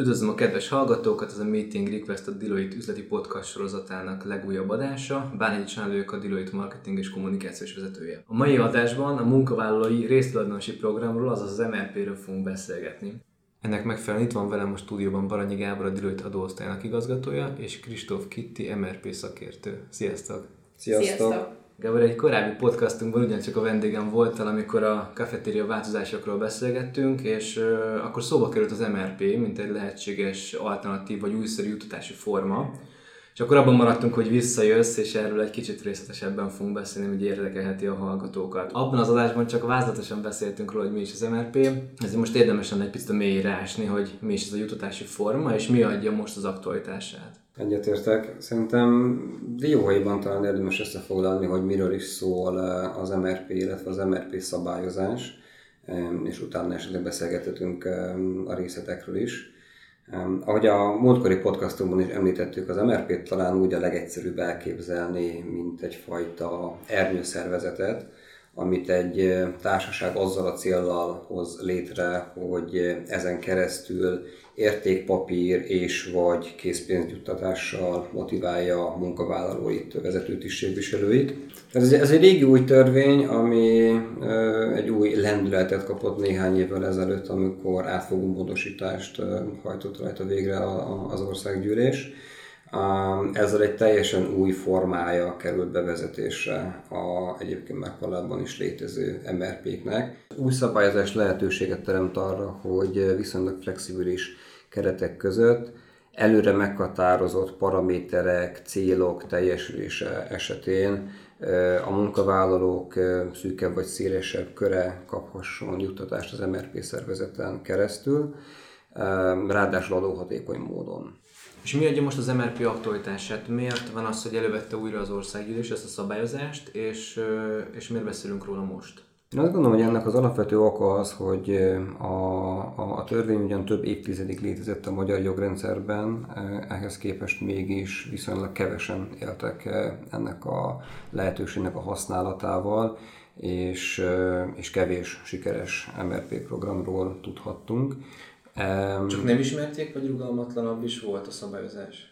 Üdvözlöm a kedves hallgatókat, ez a Meeting Request a Deloitte üzleti podcast sorozatának legújabb adása. Bánhegyi Csánlők a Deloitte marketing és kommunikációs vezetője. A mai adásban a munkavállalói résztulajdonosi programról, azaz az MRP-ről fogunk beszélgetni. Ennek megfelelően itt van velem a stúdióban Baranyi Gábor, a Deloitte adóosztályának igazgatója, és Kristóf Kitti, MRP szakértő. Sziasztok! Sziasztok! Sziasztok. Gábor, egy korábbi podcastunkban ugyancsak a vendégem voltál, amikor a kafetéria változásokról beszélgettünk, és akkor szóba került az MRP, mint egy lehetséges alternatív vagy újszerű jutatási forma. És akkor abban maradtunk, hogy visszajössz, és erről egy kicsit részletesebben fogunk beszélni, hogy érdekelheti a hallgatókat. Abban az adásban csak vázlatosan beszéltünk róla, hogy mi is az MRP, ezért most érdemes lenne egy picit mélyre ásni, hogy mi is ez a jutatási forma, és mi adja most az aktualitását. Egyetértek. Szerintem dióhaiban talán érdemes összefoglalni, hogy miről is szól eh, az MRP, illetve az MRP szabályozás, és utána esetleg beszélgethetünk a részletekről is. Ahogy a múltkori podcastunkban is említettük, az MRP-t talán úgy a legegyszerűbb elképzelni, mint egyfajta ernyőszervezetet, amit egy társaság azzal a céllal hoz létre, hogy ezen keresztül értékpapír és vagy készpénzjuttatással motiválja a munkavállalóit, vezető tisztségviselőit. Ez, ez egy régi új törvény, ami egy új lendületet kapott néhány évvel ezelőtt, amikor átfogó módosítást hajtott rajta végre az országgyűlés. Ezzel egy teljesen új formája került bevezetésre a egyébként már korábban is létező MRP-knek. Új szabályozás lehetőséget teremt arra, hogy viszonylag flexibilis keretek között előre meghatározott paraméterek, célok teljesülése esetén a munkavállalók szűkebb vagy szélesebb köre kaphasson juttatást az MRP szervezeten keresztül, ráadásul adóhatékony módon. És mi adja most az MRP aktualitását? Miért van az, hogy elővette újra az országgyűlés ezt a szabályozást, és, és miért beszélünk róla most? Én azt gondolom, hogy ennek az alapvető oka az, hogy a, a, a törvény ugyan több évtizedig létezett a magyar jogrendszerben, ehhez képest mégis viszonylag kevesen éltek ennek a lehetőségnek a használatával, és, és kevés sikeres MRP programról tudhattunk. Csak nem ismerték, vagy rugalmatlanabb is volt a szabályozás?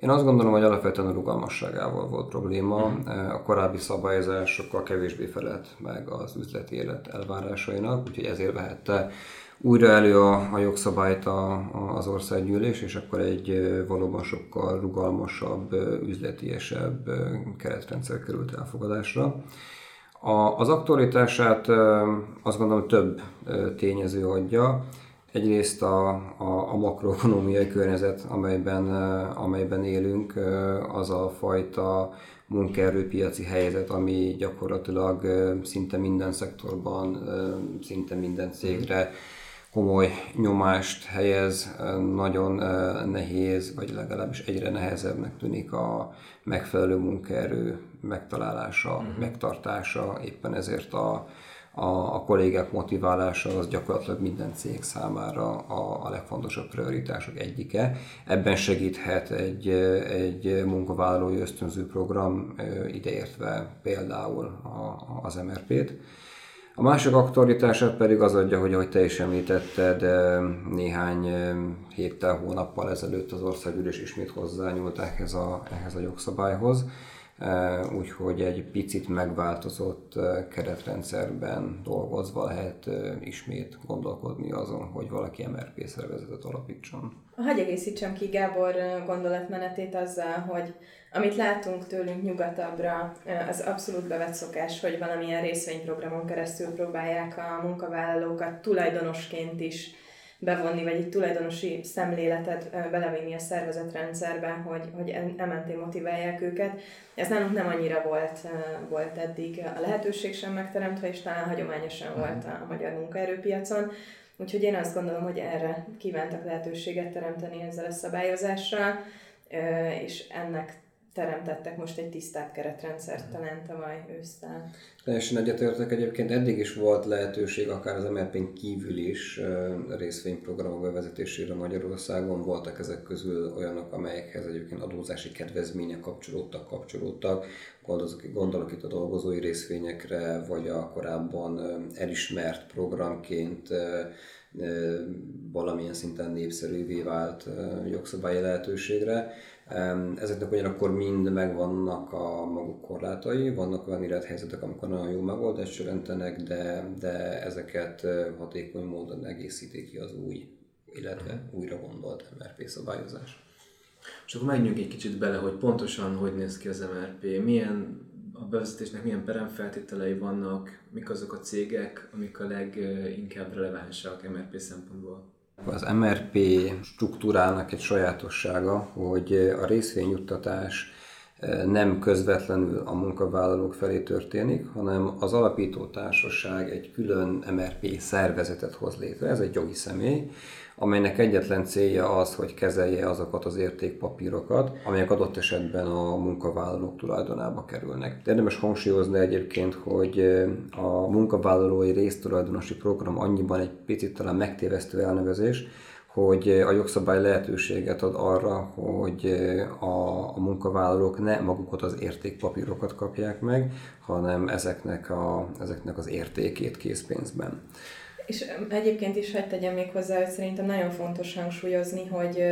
Én azt gondolom, hogy alapvetően a rugalmasságával volt probléma. Mm. A korábbi szabályozás sokkal kevésbé felett meg az üzleti élet elvárásainak, úgyhogy ezért vehette újra elő a, a jogszabályt a, a, az országgyűlés, és akkor egy valóban sokkal rugalmasabb, üzletiesebb keretrendszer került elfogadásra. A, az aktualitását azt gondolom több tényező adja. Egyrészt a, a, a makroekonomiai környezet, amelyben, amelyben élünk, az a fajta munkaerőpiaci helyzet, ami gyakorlatilag szinte minden szektorban, szinte minden cégre komoly nyomást helyez, nagyon nehéz, vagy legalábbis egyre nehezebbnek tűnik a megfelelő munkaerő megtalálása, uh-huh. megtartása, éppen ezért a a, a kollégák motiválása az gyakorlatilag minden cég számára a, a legfontosabb prioritások egyike. Ebben segíthet egy, egy munkavállalói ösztönző program, ideértve például a, az MRP-t. A másik aktualitását pedig az adja, hogy ahogy te is említetted, néhány héttel, hónappal ezelőtt az országgyűlés ismét hozzányúlt ehhez a, ehhez a jogszabályhoz úgyhogy egy picit megváltozott keretrendszerben dolgozva lehet ismét gondolkodni azon, hogy valaki MRP szervezetet alapítson. Hagy egészítsem ki Gábor gondolatmenetét azzal, hogy amit látunk tőlünk nyugatabbra, az abszolút bevett szokás, hogy valamilyen részvényprogramon keresztül próbálják a munkavállalókat tulajdonosként is bevonni, vagy egy tulajdonosi szemléletet belevinni a szervezetrendszerbe, hogy, hogy ementé motiválják őket. Ez nálunk nem annyira volt, volt eddig a lehetőség sem megteremtve, és talán hagyományosan uh-huh. volt a magyar munkaerőpiacon. Úgyhogy én azt gondolom, hogy erre kívántak lehetőséget teremteni ezzel a szabályozással, és ennek teremtettek most egy tisztább keretrendszert talán tavaly ősztel. Teljesen egyetértek egyébként, eddig is volt lehetőség akár az mrp kívül is részvényprogramok bevezetésére Magyarországon. Voltak ezek közül olyanok, amelyekhez egyébként adózási kedvezmények kapcsolódtak, kapcsolódtak. Gondolok, gondolok itt a dolgozói részvényekre, vagy a korábban elismert programként valamilyen szinten népszerűvé vált jogszabályi lehetőségre. Ezeknek ugyanakkor mind megvannak a maguk korlátai, vannak olyan élethelyzetek, amikor nagyon jó megoldást jelentenek, de, de ezeket hatékony módon egészítik ki az új, illetve újra gondolt MRP szabályozás. És akkor menjünk egy kicsit bele, hogy pontosan hogy néz ki az MRP, milyen a bevezetésnek milyen peremfeltételei vannak, mik azok a cégek, amik a leginkább relevánsak MRP szempontból? Az MRP struktúrának egy sajátossága, hogy a részvényjuttatás nem közvetlenül a munkavállalók felé történik, hanem az alapító társaság egy külön MRP szervezetet hoz létre. Ez egy jogi személy, amelynek egyetlen célja az, hogy kezelje azokat az értékpapírokat, amelyek adott esetben a munkavállalók tulajdonába kerülnek. De érdemes hangsúlyozni egyébként, hogy a munkavállalói résztulajdonosi program annyiban egy picit talán megtévesztő elnevezés, hogy a jogszabály lehetőséget ad arra, hogy a, a munkavállalók ne magukat az értékpapírokat kapják meg, hanem ezeknek, a, ezeknek az értékét készpénzben. És egyébként is hagyd tegyem még hozzá, hogy szerintem nagyon fontos hangsúlyozni, hogy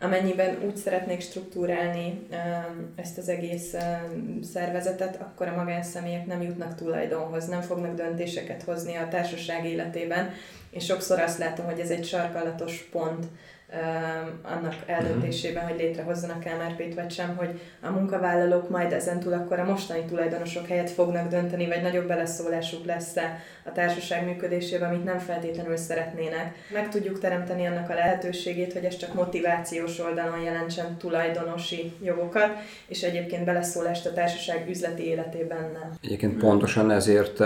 amennyiben úgy szeretnék struktúrálni ezt az egész szervezetet, akkor a magánszemélyek nem jutnak tulajdonhoz, nem fognak döntéseket hozni a társaság életében, és sokszor azt látom, hogy ez egy sarkalatos pont annak eldöntésében, hogy létrehozzanak MRP-t vagy sem, hogy a munkavállalók majd ezentúl akkor a mostani tulajdonosok helyett fognak dönteni, vagy nagyobb beleszólásuk lesz-e a társaság működésében, amit nem feltétlenül szeretnének. Meg tudjuk teremteni annak a lehetőségét, hogy ez csak motivációs oldalon jelentsen tulajdonosi jogokat, és egyébként beleszólást a társaság üzleti életében nem. Egyébként pontosan ezért,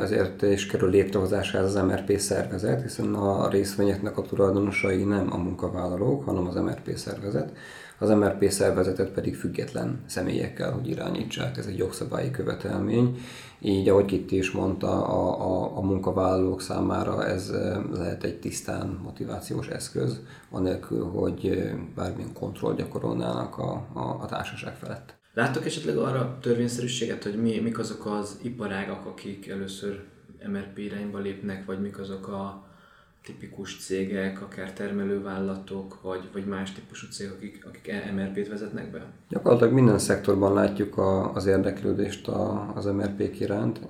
ezért is kerül létrehozásához az MRP szervezet, hiszen a részvényeknek a tulajdonosai nem a munka munkavállalók, hanem az MRP szervezet. Az MRP szervezetet pedig független személyekkel, hogy irányítsák, ez egy jogszabályi követelmény. Így, ahogy Kitti is mondta, a, a, a munkavállalók számára ez lehet egy tisztán motivációs eszköz, anélkül, hogy bármilyen kontroll gyakorolnának a, a, a társaság felett. Láttok esetleg arra törvényszerűséget, hogy mi, mik azok az iparágak, akik először MRP irányba lépnek, vagy mik azok a tipikus cégek, akár termelővállalatok, vagy, vagy más típusú cégek, akik, akik MRP-t vezetnek be? Gyakorlatilag minden szektorban látjuk a, az érdeklődést a, az MRP-k iránt,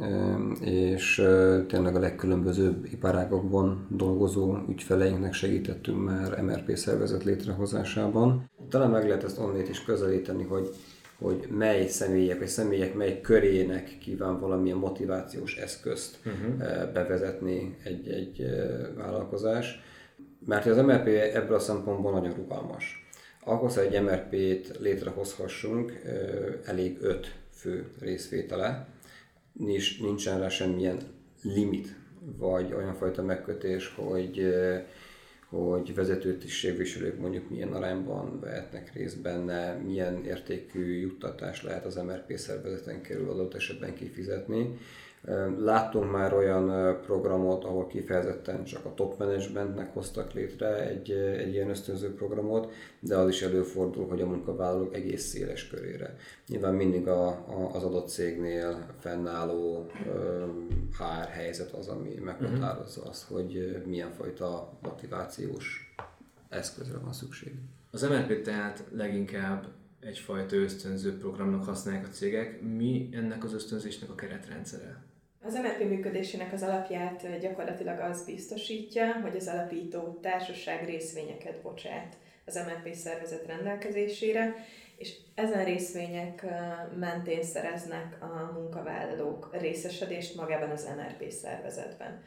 és tényleg a legkülönbözőbb iparágokban dolgozó ügyfeleinknek segítettünk már MRP szervezet létrehozásában. Talán meg lehet ezt onnét is közelíteni, hogy hogy mely személyek, vagy személyek mely körének kíván valamilyen motivációs eszközt uh-huh. bevezetni egy, egy vállalkozás. Mert az MRP ebből a szempontból nagyon rugalmas. Ahhoz, hogy egy MRP-t létrehozhassunk, eh, elég öt fő részvétele, nincs, nincsen rá semmilyen limit, vagy olyan fajta megkötés, hogy hogy vezető tisztségviselők mondjuk milyen arányban vehetnek részt benne, milyen értékű juttatás lehet az MRP szervezeten kerül adott esetben kifizetni. Láttunk már olyan programot, ahol kifejezetten csak a top managementnek hoztak létre egy, egy ilyen ösztönző programot, de az is előfordul, hogy a munkavállalók egész széles körére. Nyilván mindig a, a, az adott cégnél fennálló HR helyzet az, ami meghatározza azt, hogy milyen fajta motivációs eszközre van szükség. Az MRP tehát leginkább egyfajta ösztönző programnak használják a cégek. Mi ennek az ösztönzésnek a keretrendszere? Az MRP működésének az alapját gyakorlatilag az biztosítja, hogy az alapító társaság részvényeket bocsát az MRP szervezet rendelkezésére, és ezen részvények mentén szereznek a munkavállalók részesedést magában az MRP szervezetben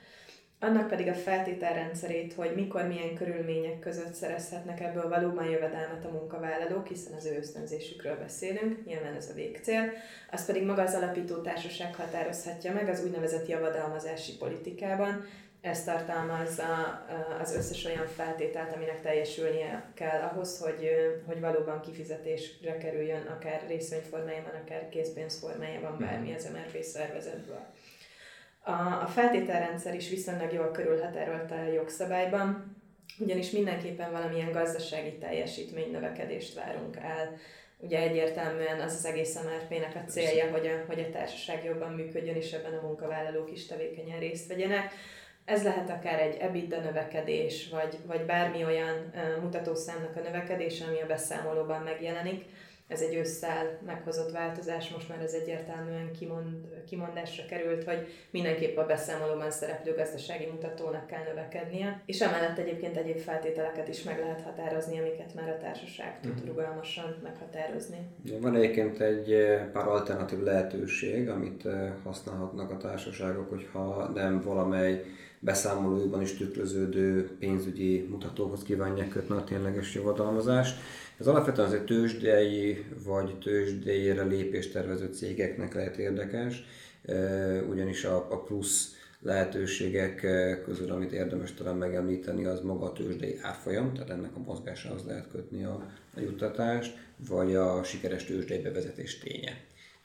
annak pedig a feltételrendszerét, hogy mikor, milyen körülmények között szerezhetnek ebből valóban jövedelmet a munkavállalók, hiszen az ő ösztönzésükről beszélünk, nyilván ez a végcél, az pedig maga az alapító társaság határozhatja meg az úgynevezett javadalmazási politikában, ez tartalmazza az összes olyan feltételt, aminek teljesülnie kell ahhoz, hogy, hogy valóban kifizetésre kerüljön, akár részvényformájában, akár készpénzformájában bármi az MRP szervezetből. A, a feltételrendszer is viszonylag jól körülhatárolt a jogszabályban, ugyanis mindenképpen valamilyen gazdasági teljesítmény növekedést várunk el. Ugye egyértelműen az az egész MRP-nek a célja, hogy a, hogy a társaság jobban működjön, és ebben a munkavállalók is tevékenyen részt vegyenek. Ez lehet akár egy EBITDA növekedés, vagy, vagy bármi olyan mutatószámnak a növekedése, ami a beszámolóban megjelenik ez egy ősszel meghozott változás, most már ez egyértelműen kimond, kimondásra került, hogy mindenképp a beszámolóban szereplő gazdasági mutatónak kell növekednie, és emellett egyébként egyéb feltételeket is meg lehet határozni, amiket már a társaság tud uh-huh. rugalmasan meghatározni. Van egyébként egy eh, pár alternatív lehetőség, amit eh, használhatnak a társaságok, hogyha nem valamely beszámolójukban is tükröződő pénzügyi mutatóhoz kívánják kötni a tényleges javadalmazást. Ez alapvetően az egy tőzsdei vagy tőzsdejére lépést tervező cégeknek lehet érdekes, ugyanis a, plusz lehetőségek közül, amit érdemes talán megemlíteni, az maga a tőzsdei árfolyam, tehát ennek a mozgásához lehet kötni a, a juttatást, vagy a sikeres tőzsdei bevezetés ténye.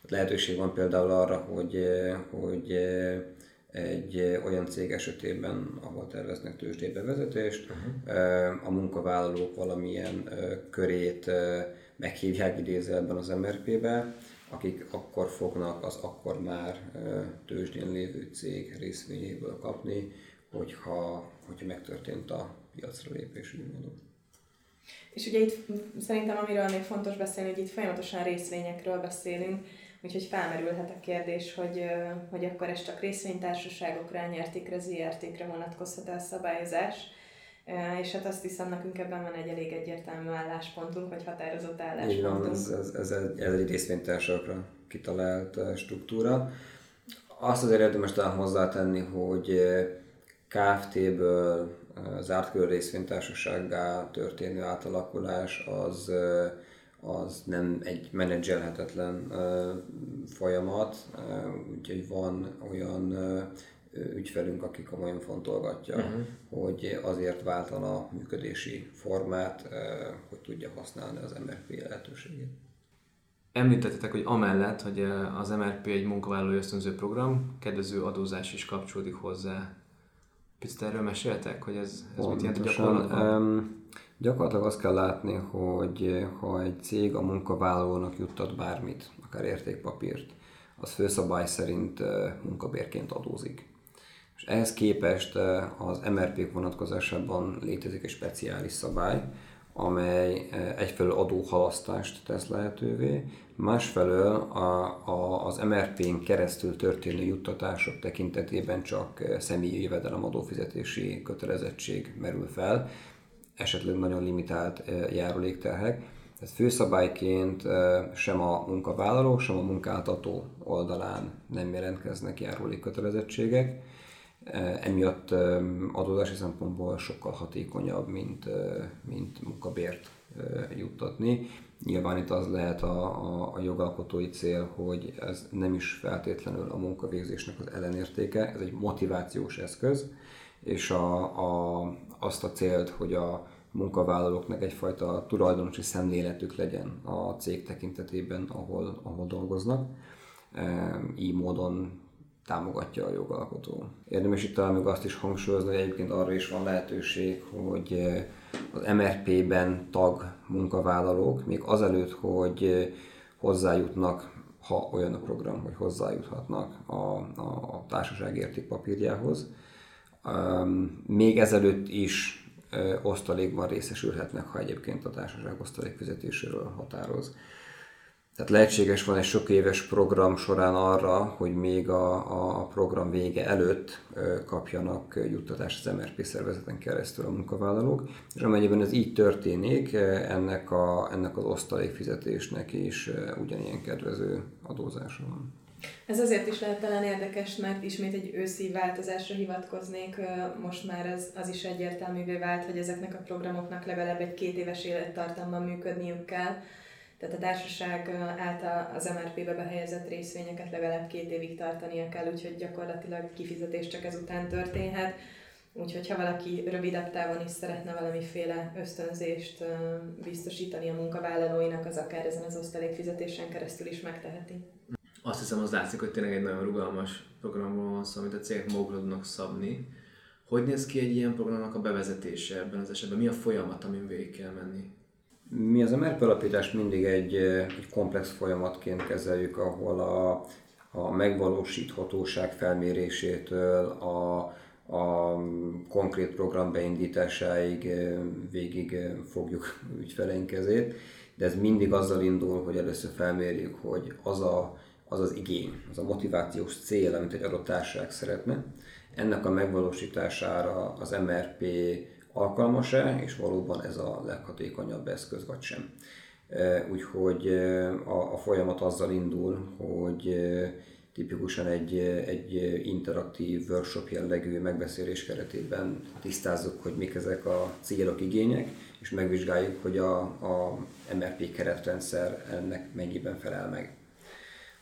Lehetőség van például arra, hogy, hogy egy olyan cég esetében, ahol terveznek tőzsdébevezetést, uh-huh. a munkavállalók valamilyen körét meghívják idézőjelben az MRP-be, akik akkor fognak az akkor már tőzsdén lévő cég részvényéből kapni, hogyha, hogyha megtörtént a piacra lépés, úgy mondom. És ugye itt szerintem amiről még fontos beszélni, hogy itt folyamatosan részvényekről beszélünk, Úgyhogy felmerülhet a kérdés, hogy, hogy akkor ez csak részvénytársaságokra, nyertékre, ZRT-kre vonatkozhat a szabályozás. És hát azt hiszem, nekünk ebben van egy elég egyértelmű álláspontunk, vagy határozott álláspontunk. Így van, ez, ez, ez, egy, ez egy részvénytársakra kitalált struktúra. Azt azért érdemes talán hozzátenni, hogy KFT-ből zárt kör részvénytársasággá történő átalakulás az az nem egy menedzselhetetlen folyamat, úgyhogy van olyan ügyfelünk, aki komolyan fontolgatja, uh-huh. hogy azért váltana a működési formát, hogy tudja használni az MRP lehetőségét. Említettetek, hogy amellett, hogy az MRP egy munkavállalói ösztönző program, kedvező adózás is kapcsolódik hozzá. Picit erről meséltek, hogy ez, ez mit jelent a gyakorlatban? Um, Gyakorlatilag azt kell látni, hogy ha egy cég a munkavállalónak juttat bármit, akár értékpapírt, az főszabály szerint munkabérként adózik. És ehhez képest az MRP vonatkozásában létezik egy speciális szabály, amely egyfelől adóhalasztást tesz lehetővé, másfelől a, a, az MRP-n keresztül történő juttatások tekintetében csak személyi jövedelem adófizetési kötelezettség merül fel, esetleg nagyon limitált járulékterhek. Ez főszabályként sem a munkavállaló, sem a munkáltató oldalán nem jelentkeznek járulékkötelezettségek. Emiatt adózási szempontból sokkal hatékonyabb, mint, mint munkabért juttatni. Nyilván itt az lehet a, a, a jogalkotói cél, hogy ez nem is feltétlenül a munkavégzésnek az ellenértéke, ez egy motivációs eszköz, és a, a, azt a célt, hogy a munkavállalóknak egyfajta tulajdonosi szemléletük legyen a cég tekintetében, ahol, ahol dolgoznak. Így módon támogatja a jogalkotó. Érdemes itt talán még azt is hangsúlyozni, hogy egyébként arra is van lehetőség, hogy az MRP-ben tag munkavállalók, még azelőtt, hogy hozzájutnak, ha olyan a program, hogy hozzájuthatnak a, a társaság értékpapírjához, még ezelőtt is osztalékban részesülhetnek, ha egyébként a társaság osztalék fizetéséről határoz. Tehát lehetséges van egy sok éves program során arra, hogy még a, a program vége előtt kapjanak juttatást az MRP szervezeten keresztül a munkavállalók, és amennyiben ez így történik, ennek, a, ennek az osztalékfizetésnek is ugyanilyen kedvező adózása van. Ez azért is lehet talán érdekes, mert ismét egy őszi változásra hivatkoznék. Most már az, az is egyértelművé vált, hogy ezeknek a programoknak legalább egy két éves élettartamban működniük kell. Tehát a társaság által az MRP-be behelyezett részvényeket legalább két évig tartania kell, úgyhogy gyakorlatilag kifizetés csak ezután történhet. Úgyhogy ha valaki rövidebb távon is szeretne valamiféle ösztönzést biztosítani a munkavállalóinak, az akár ezen az osztalékfizetésen keresztül is megteheti azt hiszem az látszik, hogy tényleg egy nagyon rugalmas programról van szó, amit a cégek magukra tudnak szabni. Hogy néz ki egy ilyen programnak a bevezetése ebben az esetben? Mi a folyamat, amin végig kell menni? Mi az MRP alapítást mindig egy, egy komplex folyamatként kezeljük, ahol a, a megvalósíthatóság felmérésétől, a, a konkrét program beindításáig végig fogjuk ügyfeleink kezét, de ez mindig azzal indul, hogy először felmérjük, hogy az a, az, az igény, az a motivációs cél, amit egy adott társaság szeretne, ennek a megvalósítására az MRP alkalmas-e, és valóban ez a leghatékonyabb eszköz, vagy sem. Úgyhogy a, a folyamat azzal indul, hogy tipikusan egy, egy interaktív workshop jellegű megbeszélés keretében tisztázzuk, hogy mik ezek a célok, igények, és megvizsgáljuk, hogy a, a MRP keretrendszer ennek mennyiben felel meg.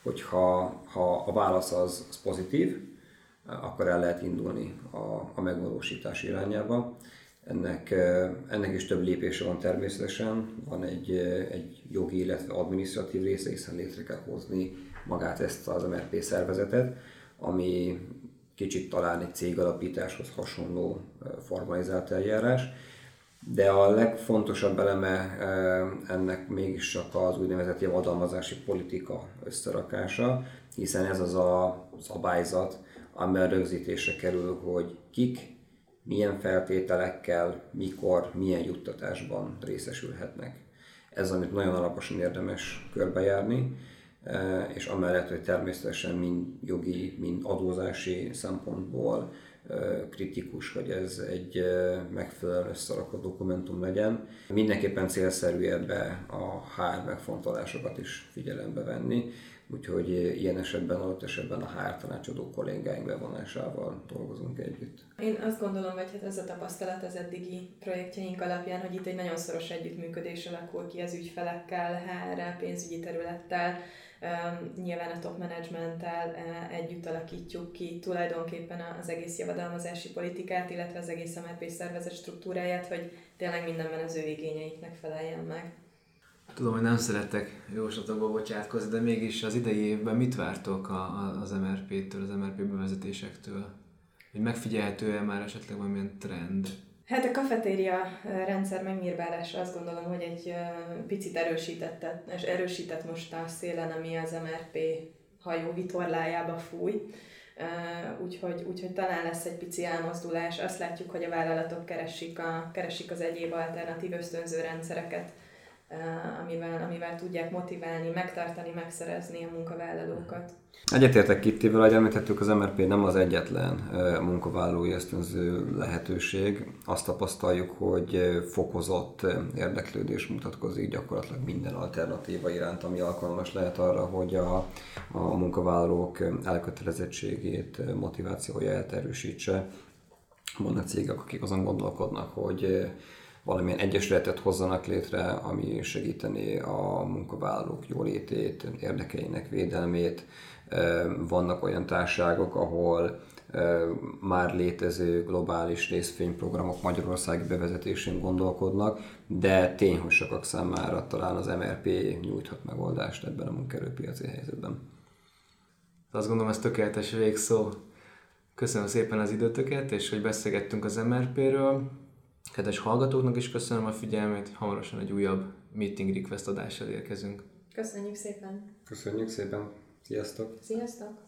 Hogyha ha a válasz az, az pozitív, akkor el lehet indulni a, a megvalósítás irányába. Ennek, ennek is több lépése van természetesen, van egy, egy jogi, illetve adminisztratív része, hiszen létre kell hozni magát ezt az MRP szervezetet, ami kicsit talán egy cégalapításhoz hasonló formalizált eljárás, de a legfontosabb eleme ennek mégis csak az úgynevezett javadalmazási politika összerakása, hiszen ez az a szabályzat, amiben rögzítésre kerül, hogy kik, milyen feltételekkel, mikor, milyen juttatásban részesülhetnek. Ez, amit nagyon alaposan érdemes körbejárni, e, és amellett, hogy természetesen mind jogi, mind adózási szempontból e, kritikus, hogy ez egy megfelelően összerakott dokumentum legyen. Mindenképpen célszerű ebbe a HR megfontolásokat is figyelembe venni, úgyhogy ilyen esetben, adott esetben a HR tanácsadó kollégáink bevonásával dolgozunk együtt. Én azt gondolom, hogy hát ez a tapasztalat az eddigi projektjeink alapján, hogy itt egy nagyon szoros együttműködés alakul ki az ügyfelekkel, HR, pénzügyi területtel, nyilván a top managementtel együtt alakítjuk ki tulajdonképpen az egész javadalmazási politikát, illetve az egész MRP szervezet struktúráját, hogy tényleg mindenben az ő igényeiknek feleljen meg. Tudom, hogy nem szeretek jóslatokba bocsátkozni, de mégis az idei évben mit vártok a, a, az MRP-től, az MRP bevezetésektől? Hogy megfigyelhető-e már esetleg valamilyen trend? Hát a kafetéria rendszer megnyírbálása azt gondolom, hogy egy picit erősített, és erősített most a szélen, ami az MRP hajó vitorlájába fúj. Úgyhogy, úgyhogy talán lesz egy pici elmozdulás. Azt látjuk, hogy a vállalatok keresik, a, keresik az egyéb alternatív ösztönző rendszereket amivel, amivel tudják motiválni, megtartani, megszerezni a munkavállalókat. Egyetértek Kittivel, ahogy említettük, az MRP nem az egyetlen munkavállalói ösztönző lehetőség. Azt tapasztaljuk, hogy fokozott érdeklődés mutatkozik gyakorlatilag minden alternatíva iránt, ami alkalmas lehet arra, hogy a, a munkavállalók elkötelezettségét, motivációját erősítse. Vannak cégek, akik azon gondolkodnak, hogy valamilyen egyesületet hozzanak létre, ami segíteni a munkavállalók jólétét, érdekeinek védelmét. Vannak olyan társágok, ahol már létező globális részvényprogramok Magyarországi bevezetésén gondolkodnak, de tény, hogy sokak számára talán az MRP nyújthat megoldást ebben a munkerőpiaci helyzetben. Azt gondolom, ez tökéletes végszó. Köszönöm szépen az időtöket, és hogy beszélgettünk az MRP-ről. Kedves hallgatóknak is köszönöm a figyelmet, hamarosan egy újabb meeting request adással érkezünk. Köszönjük szépen! Köszönjük szépen! Sziasztok! Sziasztok!